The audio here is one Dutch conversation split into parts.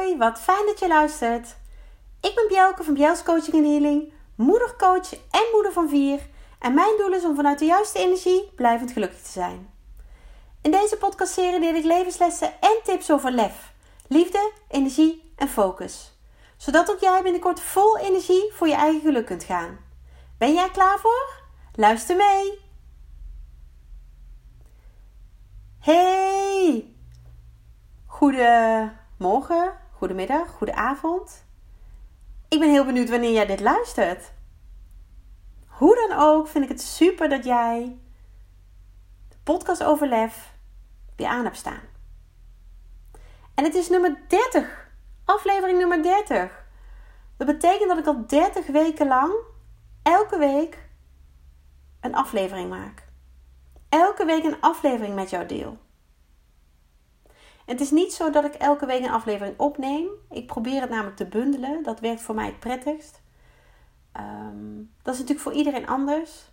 Wat fijn dat je luistert. Ik ben Bjelke van Bjels Coaching en Healing, moedercoach en moeder van vier. En mijn doel is om vanuit de juiste energie blijvend gelukkig te zijn. In deze podcastserie deel ik levenslessen en tips over lef, liefde, energie en focus. Zodat ook jij binnenkort vol energie voor je eigen geluk kunt gaan. Ben jij klaar voor? Luister mee! Hey! Goedemorgen, goedemiddag, goedenavond. Ik ben heel benieuwd wanneer jij dit luistert. Hoe dan ook vind ik het super dat jij de podcast over lef weer aan hebt staan. En het is nummer 30. Aflevering nummer 30. Dat betekent dat ik al 30 weken lang elke week een aflevering maak. Elke week een aflevering met jou deel. Het is niet zo dat ik elke week een aflevering opneem. Ik probeer het namelijk te bundelen. Dat werkt voor mij het prettigst. Ehm, dat is natuurlijk voor iedereen anders.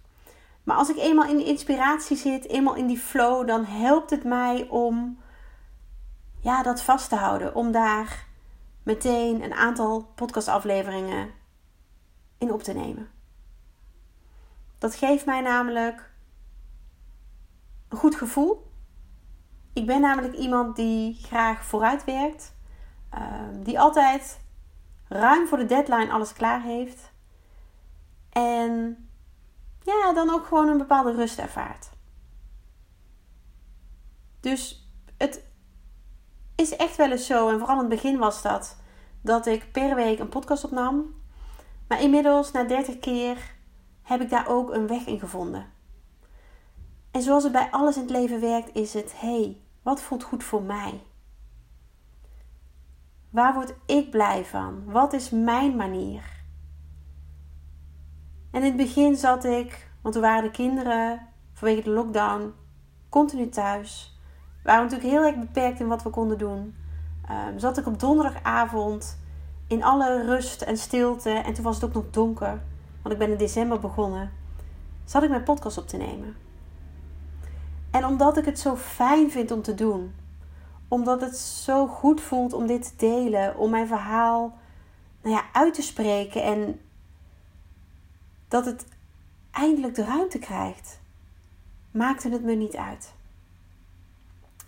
Maar als ik eenmaal in de inspiratie zit, eenmaal in die flow, dan helpt het mij om ja, dat vast te houden. Om daar meteen een aantal podcastafleveringen in op te nemen. Dat geeft mij namelijk een goed gevoel. Ik ben namelijk iemand die graag vooruit werkt. Ehm, die altijd ruim voor de deadline alles klaar heeft. En ja, dan ook gewoon een bepaalde rust ervaart. Dus het is echt wel eens zo, en vooral in het begin was dat, dat ik per week een podcast opnam. Maar inmiddels, na 30 keer, heb ik daar ook een weg in gevonden. En zoals het bij alles in het leven werkt, is het: hey, wat voelt goed voor mij? Waar word ik blij van? Wat is mijn manier? En in het begin zat ik, want we waren de kinderen vanwege de lockdown continu thuis. We waren natuurlijk heel erg beperkt in wat we konden doen. Um, zat ik op donderdagavond in alle rust en stilte. En toen was het ook nog donker, want ik ben in december begonnen. Zat ik mijn podcast op te nemen. En omdat ik het zo fijn vind om te doen, omdat het zo goed voelt om dit te delen, om mijn verhaal nou ja, uit te spreken en dat het eindelijk de ruimte krijgt, maakte het me niet uit.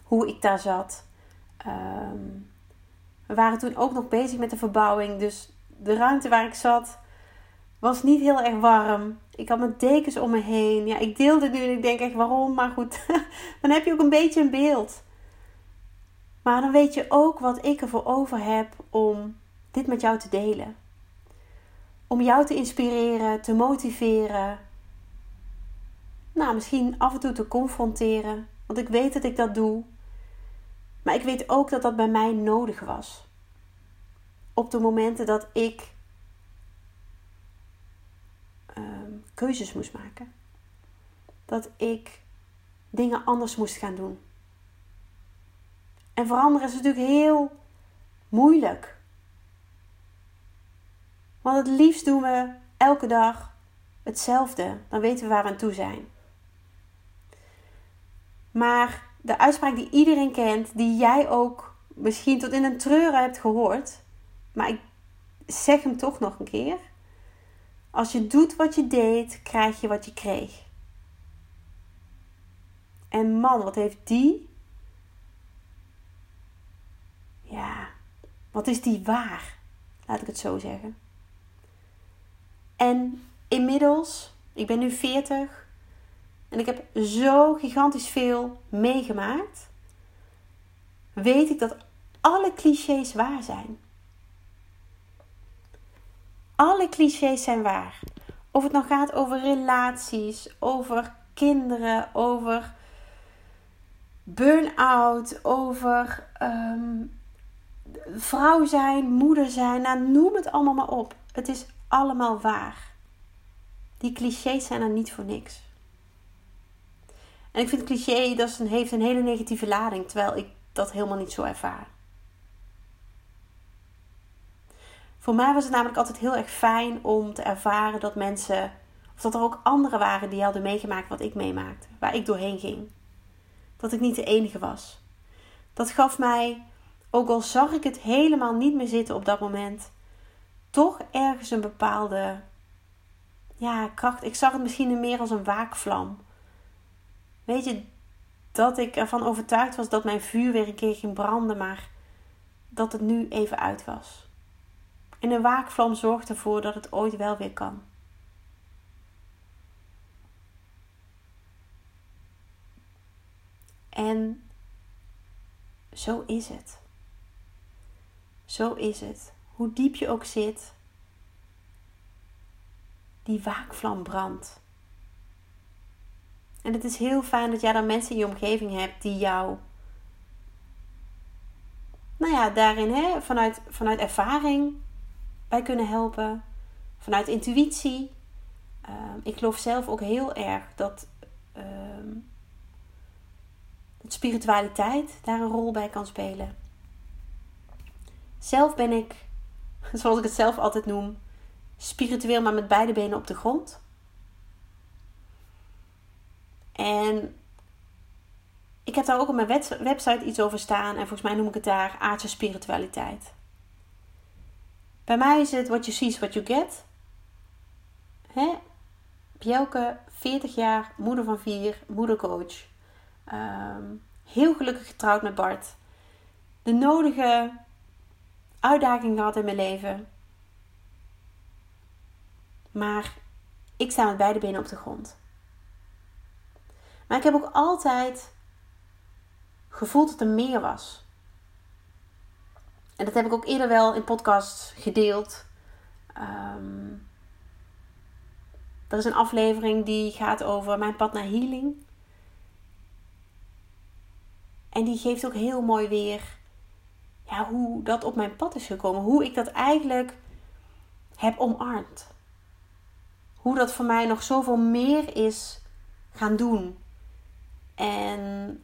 Hoe ik daar zat. Ehm, we waren toen ook nog bezig met de verbouwing, dus de ruimte waar ik zat was niet heel erg warm. Ik had mijn dekens om me heen. Ja, ik deelde nu en ik denk echt waarom, maar goed, dan heb je ook een beetje een beeld. Maar dan weet je ook wat ik ervoor over heb om dit met jou te delen. Om jou te inspireren, te motiveren. Nou, misschien af en toe te confronteren, want ik weet dat ik dat doe. Maar ik weet ook dat dat bij mij nodig was. Op de momenten dat ik keuzes moest maken. Dat ik dingen anders moest gaan doen. En veranderen is natuurlijk heel moeilijk. Want het liefst doen we elke dag hetzelfde. Dan weten we waar we aan toe zijn. Maar de uitspraak die iedereen kent, die jij ook misschien tot in een treuren hebt gehoord, maar ik zeg hem toch nog een keer. Als je doet wat je deed, krijg je wat je kreeg. En man, wat heeft die? Ja, wat is die waar? Laat ik het zo zeggen. En inmiddels, ik ben nu 40 en ik heb zo gigantisch veel meegemaakt. Weet ik dat alle clichés waar zijn alle clichés zijn waar. Of het nou gaat over relaties, over kinderen, over burn-out, over um, vrouw zijn, moeder zijn. Nou, noem het allemaal maar op. Het is allemaal waar. Die clichés zijn er niet voor niks. En ik vind cliché, dat een, heeft een hele negatieve lading, terwijl ik dat helemaal niet zo ervaar. Voor mij was het namelijk altijd heel erg fijn om te ervaren dat mensen, of dat er ook anderen waren die hadden meegemaakt wat ik meemaakte, waar ik doorheen ging. Dat ik niet de enige was. Dat gaf mij ook al zag ik het helemaal niet meer zitten op dat moment, toch ergens een bepaalde ja, kracht. Ik zag het misschien meer als een waakvlam. Weet je, dat ik ervan overtuigd was dat mijn vuur weer een keer ging branden, maar dat het nu even uit was. En een waakvlam zorgt ervoor dat het ooit wel weer kan. En zo is het. Zo is het. Hoe diep je ook zit, die waakvlam brandt. En het is heel fijn dat jij dan mensen in je omgeving hebt die jou, nou ja, daarin hè, vanuit, vanuit ervaring bij kunnen helpen, vanuit intuïtie. Ehm, ik geloof zelf ook heel erg dat, uh, dat spiritualiteit daar een rol bij kan spelen. Zelf ben ik, zoals ik het zelf altijd noem, spiritueel, maar met beide benen op de grond. En ik heb daar ook op mijn website iets over staan. En volgens mij noem ik het daar aardse spiritualiteit. Bij mij is het what you see is what you get. Hè? Bjelke, 40 jaar, moeder van vier, moedercoach. Um, heel gelukkig getrouwd met Bart. De nodige uitdagingen gehad in mijn leven. Maar ik sta met beide benen op de grond. Maar ik heb ook altijd gevoeld dat er meer was. En dat heb ik ook eerder wel in podcast gedeeld. Um, er is een aflevering die gaat over mijn pad naar healing. En die geeft ook heel mooi weer ja, hoe dat op mijn pad is gekomen. Hoe ik dat eigenlijk heb omarmd. Hoe dat voor mij nog zoveel meer is gaan doen en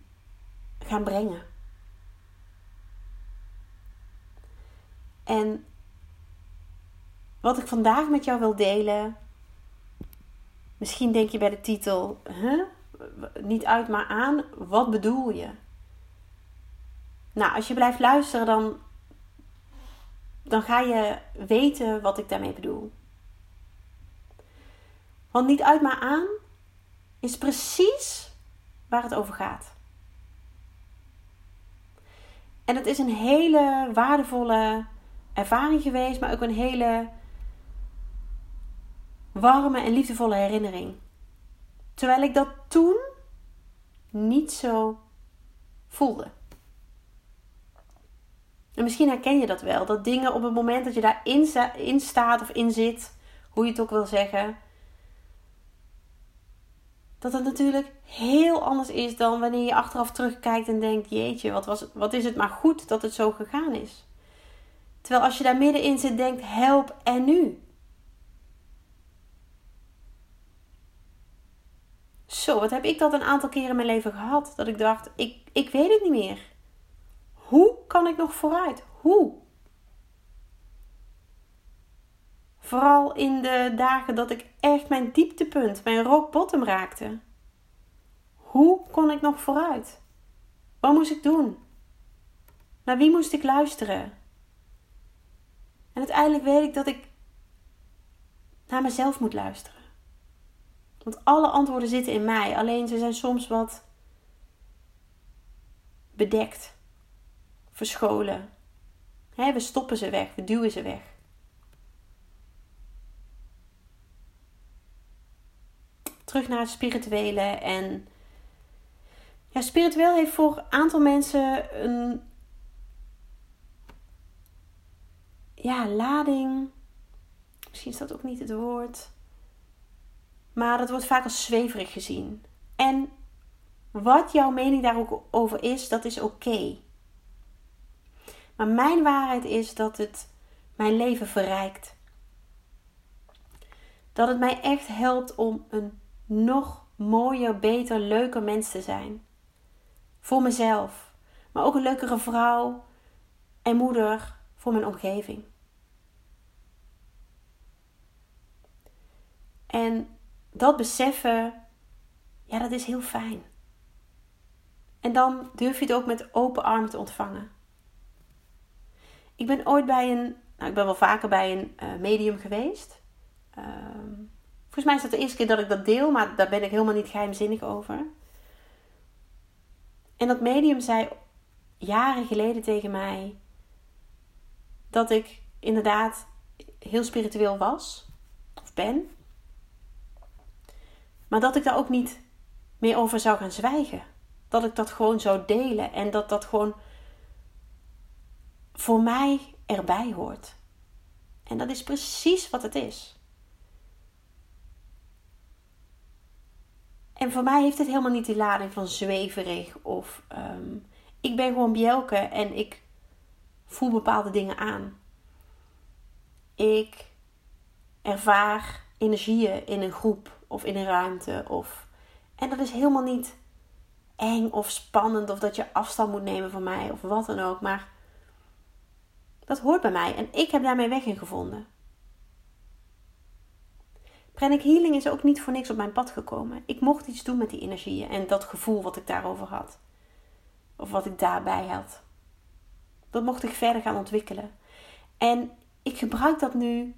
gaan brengen. En wat ik vandaag met jou wil delen. Misschien denk je bij de titel, huh? niet uit maar aan, wat bedoel je? Nou, als je blijft luisteren, dan, dan ga je weten wat ik daarmee bedoel. Want niet uit maar aan is precies waar het over gaat. En het is een hele waardevolle ervaring geweest, maar ook een hele warme en liefdevolle herinnering. Terwijl ik dat toen niet zo voelde. En misschien herken je dat wel. Dat dingen op het moment dat je daarin staat of in zit, hoe je het ook wil zeggen, dat het natuurlijk heel anders is dan wanneer je achteraf terugkijkt en denkt: Jeetje, wat, was, wat is het maar goed dat het zo gegaan is. Terwijl als je daar middenin zit, denkt: Help en nu. Zo, wat heb ik dat een aantal keren in mijn leven gehad? Dat ik dacht: ik, ik weet het niet meer. Hoe kan ik nog vooruit? Hoe? Vooral in de dagen dat ik echt mijn dieptepunt, mijn rock bottom raakte. Hoe kon ik nog vooruit? Wat moest ik doen? Naar wie moest ik luisteren? En uiteindelijk weet ik dat ik naar mezelf moet luisteren. Want alle antwoorden zitten in mij, alleen ze zijn soms wat bedekt, verscholen. we stoppen ze weg, we duwen ze weg. terug naar het spirituele. En ja, spiritueel heeft voor een aantal mensen een ja, lading. Misschien is dat ook niet het woord. Maar dat wordt vaak als zweverig gezien. En wat jouw mening daar ook over is, dat is oké. Maar mijn waarheid is dat het mijn leven verrijkt. Dat het mij echt helpt om een nog mooier, beter, leuker mens te zijn. Voor mezelf, maar ook een leukere vrouw en moeder voor mijn omgeving. En dat beseffen, ja, dat is heel fijn. En dan durf je het ook met open armen te ontvangen. Ik ben ooit bij een, nou, ik ben wel vaker bij een uh, medium geweest. Ehm, volgens mij is het de eerste keer dat ik dat deel, maar daar ben ik helemaal niet geheimzinnig over. En dat medium zei jaren geleden tegen mij dat ik inderdaad heel spiritueel was of ben, maar dat ik daar ook niet meer over zou gaan zwijgen. Dat ik dat gewoon zou delen en dat dat gewoon voor mij erbij hoort. En dat is precies wat het is. En voor mij heeft het helemaal niet die lading van zweverig of um, ik ben gewoon Bjelke en ik voel bepaalde dingen aan. Ik ervaar energieën in een groep of in een ruimte of en dat is helemaal niet eng of spannend of dat je afstand moet nemen van mij of wat dan ook, maar dat hoort bij mij en ik heb daarmee weg in gevonden. Pranic Healing is ook niet voor niks op mijn pad gekomen. Ik mocht iets doen met die energieën en dat gevoel wat ik daarover had. Of wat ik daarbij had. Dat mocht ik verder gaan ontwikkelen. En ik gebruik dat nu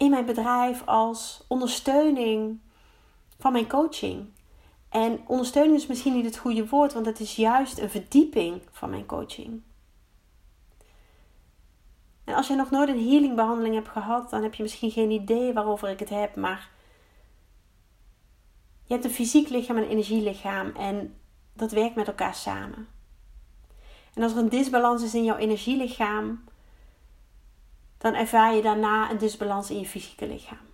in mijn bedrijf als ondersteuning van mijn coaching. En ondersteuning is misschien niet het goede woord, want het is juist een verdieping van mijn coaching. En als je nog nooit een healingbehandeling hebt gehad, dan heb je misschien geen idee waarover ik het heb. Maar je hebt een fysiek lichaam en een energielichaam en dat werkt met elkaar samen. En als er een disbalans is in jouw energielichaam, dan ervaar je daarna een disbalans in je fysieke lichaam.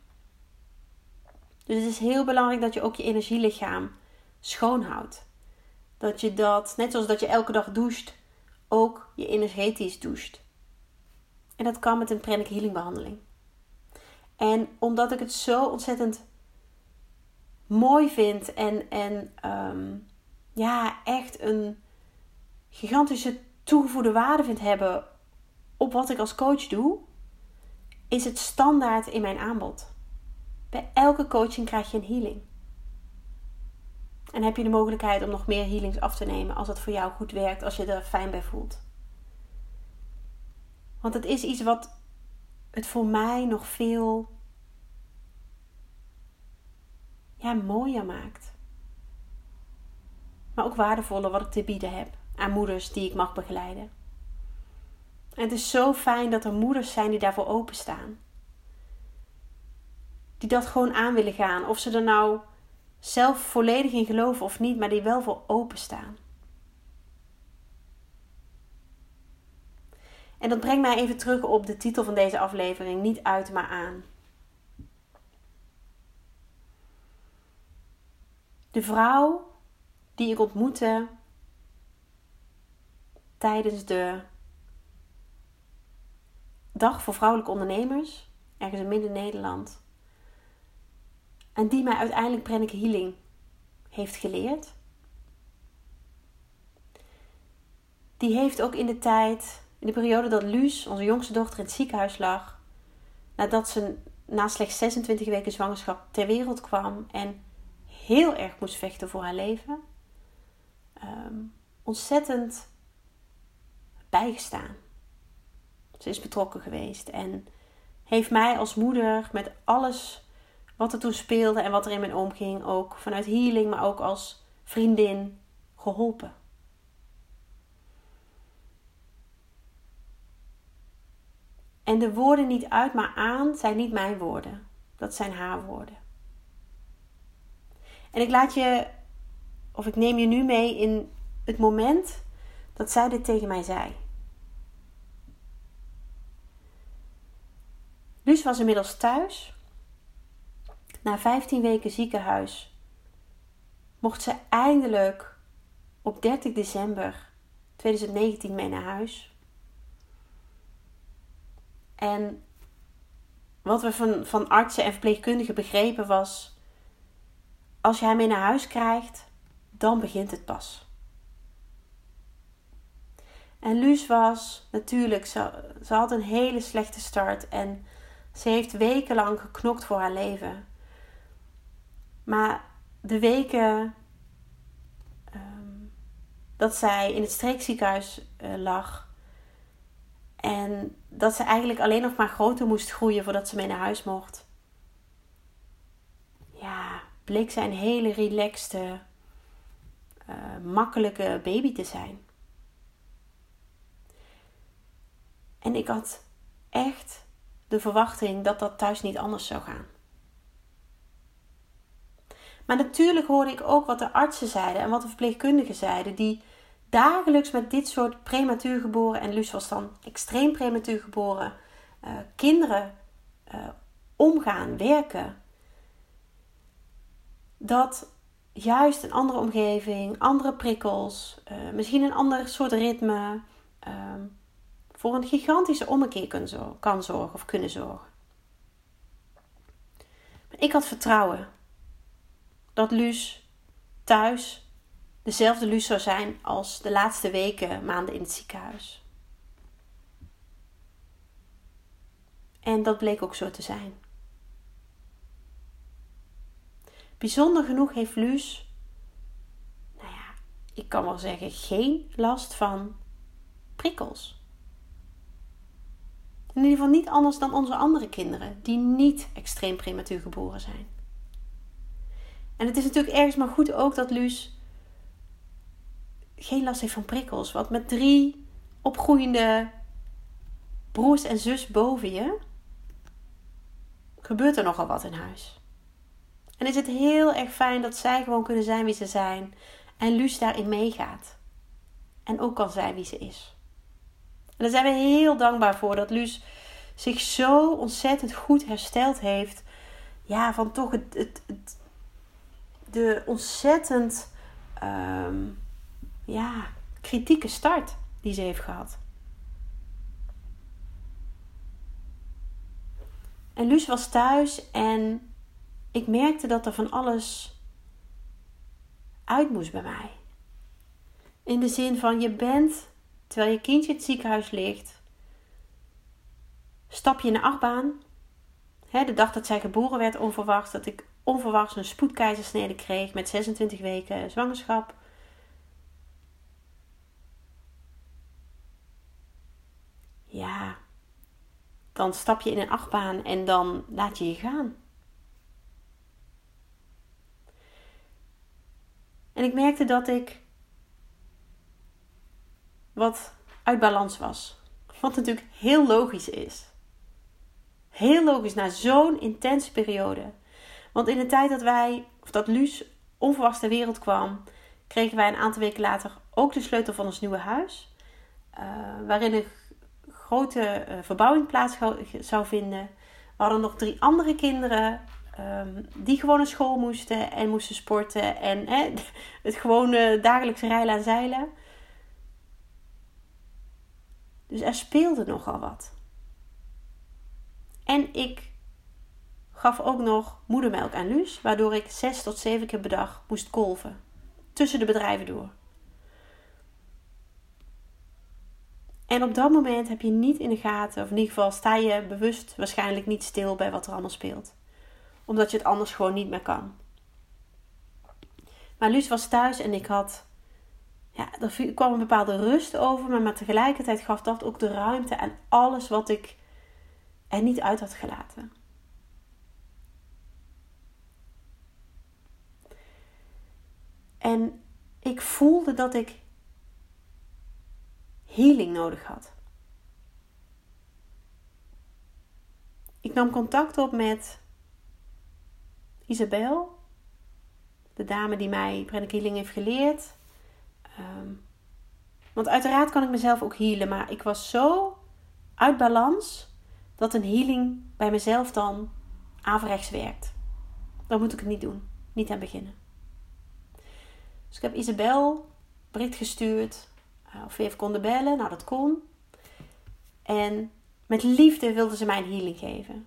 Dus het is heel belangrijk dat je ook je energielichaam schoonhoudt. Dat je dat, net zoals dat je elke dag doucht, ook je energetisch doucht. En dat kan met een pranic healing behandeling. En omdat ik het zo ontzettend mooi vind en, en um, ja, echt een gigantische toegevoegde waarde vind hebben op wat ik als coach doe, is het standaard in mijn aanbod. Bij elke coaching krijg je een healing. En heb je de mogelijkheid om nog meer healings af te nemen als het voor jou goed werkt, als je er fijn bij voelt. Want het is iets wat het voor mij nog veel ja, mooier maakt. Maar ook waardevoller wat ik te bieden heb aan moeders die ik mag begeleiden. En het is zo fijn dat er moeders zijn die daarvoor openstaan. Die dat gewoon aan willen gaan. Of ze er nou zelf volledig in geloven of niet, maar die wel voor openstaan. En dat brengt mij even terug op de titel van deze aflevering: Niet uit, maar aan. De vrouw die ik ontmoette tijdens de Dag voor Vrouwelijke Ondernemers, ergens in Midden-Nederland. En die mij uiteindelijk Pranic Healing heeft geleerd. Die heeft ook in de tijd in de periode dat Luus, onze jongste dochter, in het ziekenhuis lag, nadat ze na slechts 26 weken zwangerschap ter wereld kwam en heel erg moest vechten voor haar leven, um, ontzettend bijgestaan. Ze is betrokken geweest en heeft mij als moeder met alles wat er toen speelde en wat er in mijn omging, ook vanuit healing, maar ook als vriendin geholpen. En de woorden niet uit, maar aan zijn niet mijn woorden. Dat zijn haar woorden. En ik laat je, of ik neem je nu mee in het moment dat zij dit tegen mij zei. Luus was inmiddels thuis. Na 15 weken ziekenhuis mocht ze eindelijk op 30 december 2019 mee naar huis. En wat we van, van artsen en verpleegkundigen begrepen was: als je hem mee naar huis krijgt, dan begint het pas. En Luus was natuurlijk, ze, ze had een hele slechte start en ze heeft wekenlang geknokt voor haar leven. Maar de weken um, dat zij in het streekziekenhuis uh, lag, En dat ze eigenlijk alleen nog maar groter moest groeien voordat ze mee naar huis mocht. Ja, bleek zij een hele relaxte, uh, makkelijke baby te zijn. En ik had echt de verwachting dat dat thuis niet anders zou gaan. Maar natuurlijk hoorde ik ook wat de artsen zeiden en wat de verpleegkundigen zeiden, die dagelijks met dit soort prematuur geboren, en Luus was dan extreem prematuur geboren, uh, kinderen uh, omgaan, werken. Dat juist een andere omgeving, andere prikkels, uh, misschien een ander soort ritme, ehm, voor een gigantische ommekeer kan, zo kan zorgen of kunnen zorgen. Maar ik had vertrouwen dat Luus thuis dezelfde Luus zou zijn als de laatste weken, maanden in het ziekenhuis. En dat bleek ook zo te zijn. Bijzonder genoeg heeft Luus, nou ja, ik kan wel zeggen, geen last van prikkels. In ieder geval niet anders dan onze andere kinderen, die niet extreem prematuur geboren zijn. En het is natuurlijk ergens maar goed ook dat Luus geen last heeft van prikkels. Want met drie opgroeiende broers en zus boven je gebeurt er nogal wat in huis. En is het heel erg fijn dat zij gewoon kunnen zijn wie ze zijn en Luus daarin meegaat. En ook kan zijn wie ze is. En daar zijn we heel dankbaar voor dat Luus zich zo ontzettend goed hersteld heeft. Ja, van toch het, het, de ontzettend ehm, ja, kritieke start die ze heeft gehad. En Luus was thuis en ik merkte dat er van alles uit moest bij mij. In de zin van je bent, terwijl je kindje in het ziekenhuis ligt, stap je in de achtbaan. de dag dat zij geboren werd, onverwachts, dat ik onverwachts een spoedkeizersnede kreeg met 26 weken zwangerschap. Ja, dan stap je in een achtbaan en dan laat je je gaan. En ik merkte dat ik wat uit balans was. Wat natuurlijk heel logisch is. Heel logisch na zo'n intense periode. Want in de tijd dat wij, of dat Luus onverwachts ter wereld kwam, kregen wij een aantal weken later ook de sleutel van ons nieuwe huis. Uh, waarin een grote uh, verbouwing plaats zou vinden. We hadden nog drie andere kinderen um, die gewoon naar school moesten en moesten sporten. En het gewone dagelijkse rijlen en zeilen. Dus er speelde nogal wat. En ik gaf ook nog moedermelk aan Luus, waardoor ik zes tot zeven keer per dag moest kolven. Tussen de bedrijven door. En op dat moment heb je niet in de gaten, of in ieder geval sta je bewust waarschijnlijk niet stil bij wat er allemaal speelt. Omdat je het anders gewoon niet meer kan. Maar Luus was thuis en ik had. Ja, er kwam een bepaalde rust over me, maar tegelijkertijd gaf dat ook de ruimte aan alles wat ik er niet uit had gelaten. En ik voelde dat ik healing nodig had. Ik nam contact op met Isabel, de dame die mij pranic healing heeft geleerd. Ehm, want uiteraard kan ik mezelf ook healen, maar ik was zo uit balans dat een healing bij mezelf dan averechts werkt. Dan moet ik het niet doen, niet aan beginnen. Dus ik heb Isabel bericht gestuurd uh, of even konden bellen. Nou, dat kon. En met liefde wilde ze mij een healing geven.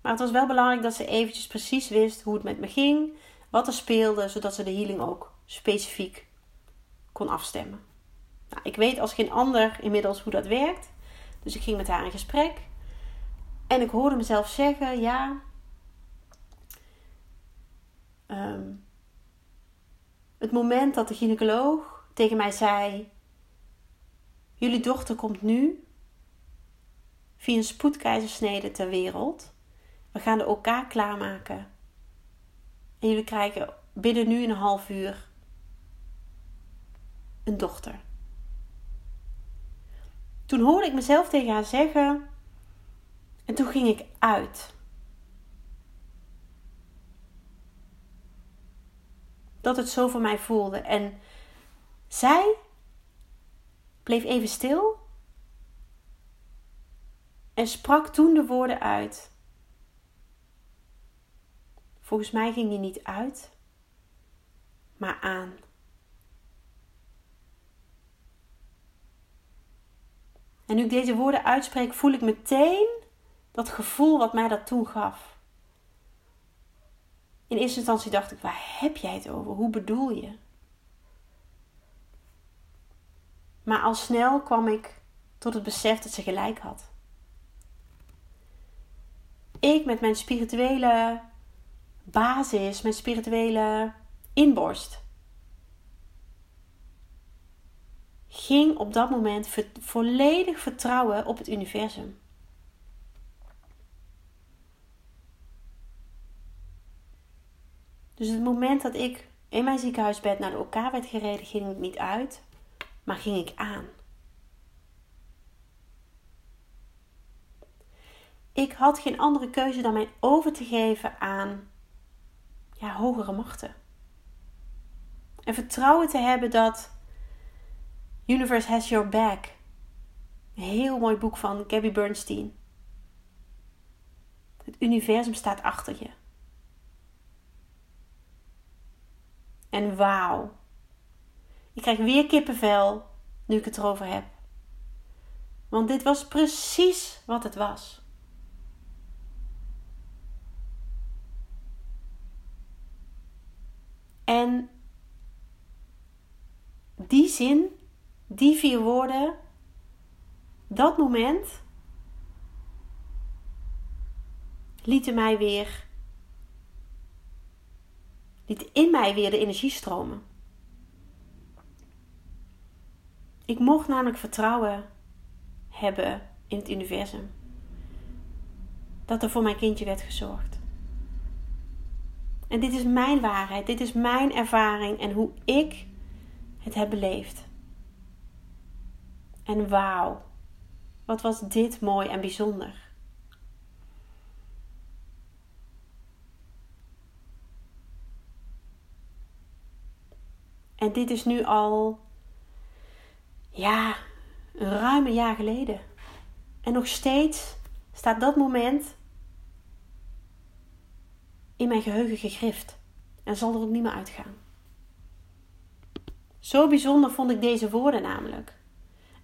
Maar het was wel belangrijk dat ze eventjes precies wist hoe het met me ging, wat er speelde, zodat ze de healing ook specifiek kon afstemmen. Nou, ik weet als geen ander inmiddels hoe dat werkt. Dus ik ging met haar in gesprek. En ik hoorde mezelf zeggen: ja. Um, het moment dat de gynaecoloog tegen mij zei: Jullie dochter komt nu via een spoedkeizersnede ter wereld. We gaan de OK klaarmaken. En jullie krijgen binnen nu een half uur een dochter. Toen hoorde ik mezelf tegen haar zeggen. En toen ging ik uit. Dat het zo voor mij voelde. En zij bleef even stil en sprak toen de woorden uit. Volgens mij ging die niet uit, maar aan. En nu ik deze woorden uitspreek, voel ik meteen dat gevoel wat mij dat toen gaf. In eerste instantie dacht ik, waar heb jij het over? Hoe bedoel je? Maar al snel kwam ik tot het besef dat ze gelijk had. Ik met mijn spirituele basis, mijn spirituele inborst, ging op dat moment volledig vertrouwen op het universum. Dus het moment dat ik in mijn ziekenhuisbed naar de OK werd gereden, ging ik niet uit, maar ging ik aan. Ik had geen andere keuze dan mij over te geven aan ja, hogere machten. En vertrouwen te hebben dat Universe Has Your Back. Heel mooi boek van Gabby Bernstein. Het universum staat achter je. En wauw. Ik krijg weer kippenvel nu ik het erover heb. Want dit was precies wat het was. En die zin die vier woorden, dat moment, lieten mij weer, liet in mij weer de energie stromen. Ik mocht namelijk vertrouwen hebben in het universum. Dat er voor mijn kindje werd gezorgd. En dit is mijn waarheid, dit is mijn ervaring en hoe ik het heb beleefd. En wauw, wat was dit mooi en bijzonder. En dit is nu al, ja, een ruime jaar geleden. En nog steeds staat dat moment in mijn geheugen gegrift. En zal er ook niet meer uitgaan. Zo bijzonder vond ik deze woorden namelijk.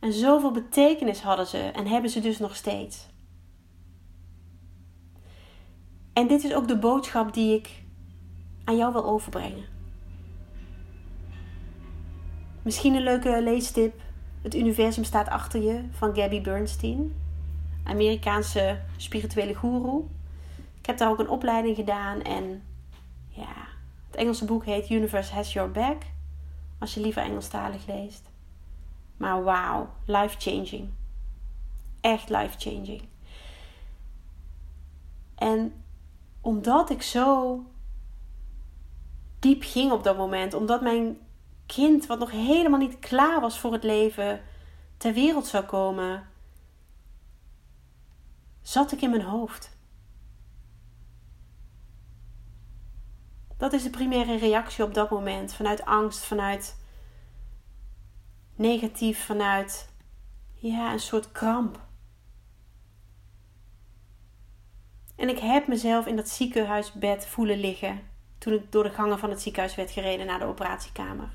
En zoveel betekenis hadden ze en hebben ze dus nog steeds. En dit is ook de boodschap die ik aan jou wil overbrengen. Misschien een leuke leestip. Het universum staat achter je van Gabby Bernstein, Amerikaanse spirituele guru. Ik heb daar ook een opleiding gedaan en ja, het Engelse boek heet Universe Has Your Back. Als je liever Engelstalig leest. Maar wauw, life changing. Echt life changing. En omdat ik zo diep ging op dat moment, omdat mijn kind, wat nog helemaal niet klaar was voor het leven, ter wereld zou komen, zat ik in mijn hoofd. Dat is de primaire reactie op dat moment, vanuit angst, vanuit negatief vanuit ja, een soort kramp. En ik heb mezelf in dat ziekenhuisbed voelen liggen toen ik door de gangen van het ziekenhuis werd gereden naar de operatiekamer.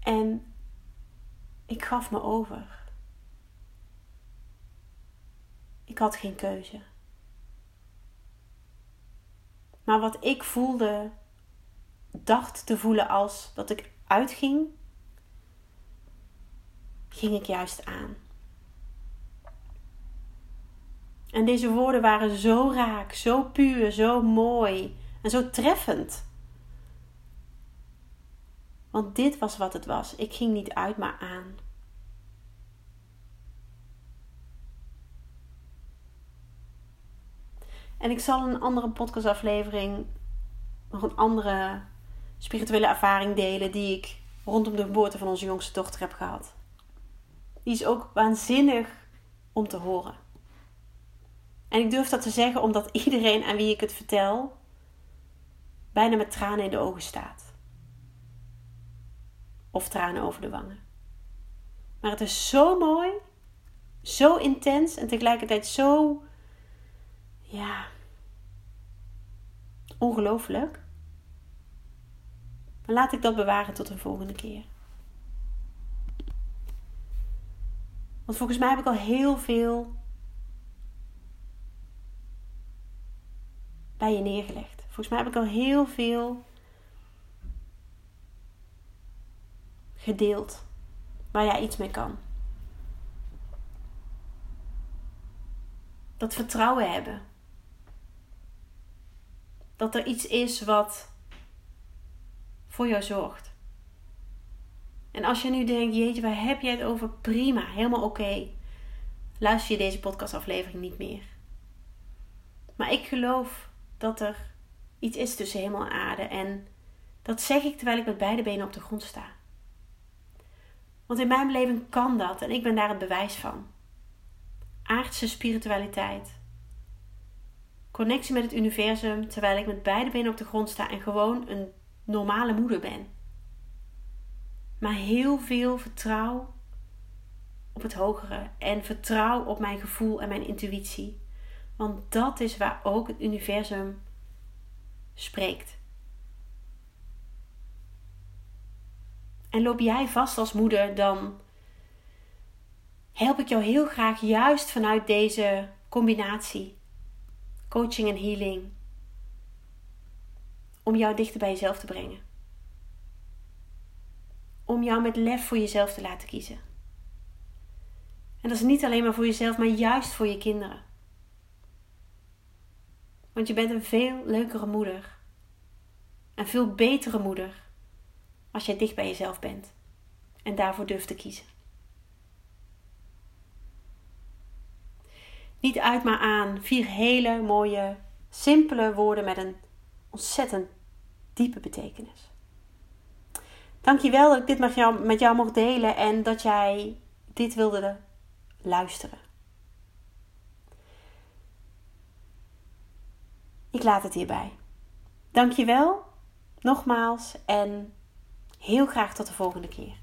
En ik gaf me over. Ik had geen keuze. Maar wat ik voelde, dacht te voelen als dat ik uitging, ging ik juist aan. En deze woorden waren zo raak, zo puur, zo mooi en zo treffend. Want dit was wat het was. Ik ging niet uit, maar aan. En ik zal een andere podcastaflevering, nog een andere spirituele ervaring delen die ik rondom de geboorte van onze jongste dochter heb gehad. Die is ook waanzinnig om te horen. En ik durf dat te zeggen omdat iedereen aan wie ik het vertel bijna met tranen in de ogen staat. Of tranen over de wangen. Maar het is zo mooi, zo intens en tegelijkertijd zo, ja, ongelooflijk. Laat ik dat bewaren tot een volgende keer. Want volgens mij heb ik al heel veel bij je neergelegd. Volgens mij heb ik al heel veel gedeeld waar jij iets mee kan. Dat vertrouwen hebben. Dat er iets is wat voor jou zorgt. En als je nu denkt, jeetje, waar heb jij het over? Prima, helemaal oké. Luister je deze podcastaflevering niet meer. Maar ik geloof dat er iets is tussen hemel en aarde. En dat zeg ik terwijl ik met beide benen op de grond sta. Want in mijn beleving kan dat en ik ben daar het bewijs van. Aardse spiritualiteit. Connectie met het universum terwijl ik met beide benen op de grond sta en gewoon een normale moeder ben. Maar heel veel vertrouw op het hogere en vertrouw op mijn gevoel en mijn intuïtie. Want dat is waar ook het universum spreekt. En loop jij vast als moeder, dan help ik jou heel graag juist vanuit deze combinatie coaching en healing om jou dichter bij jezelf te brengen. Om jou met lef voor jezelf te laten kiezen. En dat is niet alleen maar voor jezelf, maar juist voor je kinderen. Want je bent een veel leukere moeder. Een veel betere moeder. Als jij dicht bij jezelf bent. En daarvoor durft te kiezen. Niet uit maar aan. Vier hele mooie, simpele woorden met een ontzettend diepe betekenis. Dankjewel dat ik dit met jou, met jou mocht delen en dat jij dit wilde luisteren. Ik laat het hierbij. Dankjewel nogmaals en heel graag tot de volgende keer.